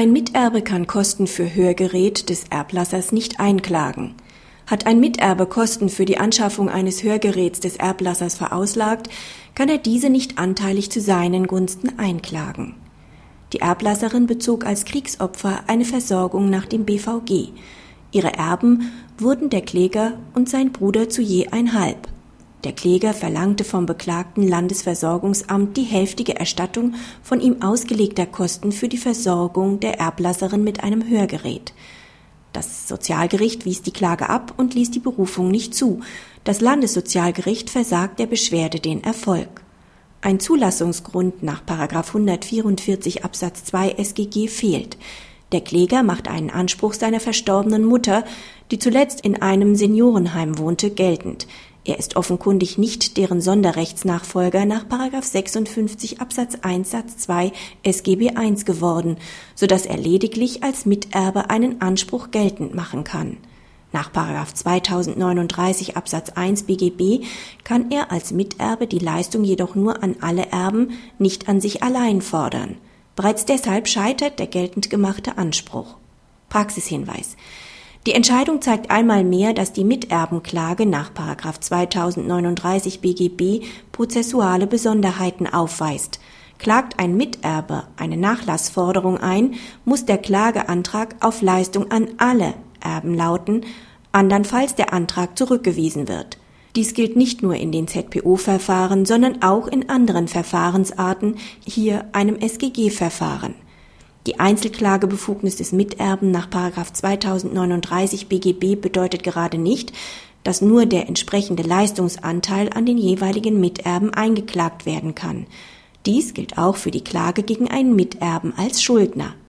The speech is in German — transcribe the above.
Ein Miterbe kann Kosten für Hörgerät des Erblassers nicht einklagen. Hat ein Miterbe Kosten für die Anschaffung eines Hörgeräts des Erblassers verauslagt, kann er diese nicht anteilig zu seinen Gunsten einklagen. Die Erblasserin bezog als Kriegsopfer eine Versorgung nach dem BVG. Ihre Erben wurden der Kläger und sein Bruder zu je ein Halb. Der Kläger verlangte vom beklagten Landesversorgungsamt die hälftige Erstattung von ihm ausgelegter Kosten für die Versorgung der Erblasserin mit einem Hörgerät. Das Sozialgericht wies die Klage ab und ließ die Berufung nicht zu. Das Landessozialgericht versagt der Beschwerde den Erfolg. Ein Zulassungsgrund nach 144 Absatz 2 SGG fehlt. Der Kläger macht einen Anspruch seiner verstorbenen Mutter, die zuletzt in einem Seniorenheim wohnte, geltend. Er ist offenkundig nicht deren Sonderrechtsnachfolger nach 56 Absatz 1 Satz 2 SGB I geworden, so dass er lediglich als Miterbe einen Anspruch geltend machen kann. Nach 2039 Absatz 1 BGB kann er als Miterbe die Leistung jedoch nur an alle Erben, nicht an sich allein fordern. Bereits deshalb scheitert der geltend gemachte Anspruch. Praxishinweis. Die Entscheidung zeigt einmal mehr, dass die Miterbenklage nach 2039 BGB prozessuale Besonderheiten aufweist. Klagt ein Miterbe eine Nachlassforderung ein, muss der Klageantrag auf Leistung an alle Erben lauten, andernfalls der Antrag zurückgewiesen wird. Dies gilt nicht nur in den ZPO-Verfahren, sondern auch in anderen Verfahrensarten, hier einem SGG-Verfahren. Die Einzelklagebefugnis des Miterben nach 2039 BGB bedeutet gerade nicht, dass nur der entsprechende Leistungsanteil an den jeweiligen Miterben eingeklagt werden kann. Dies gilt auch für die Klage gegen einen Miterben als Schuldner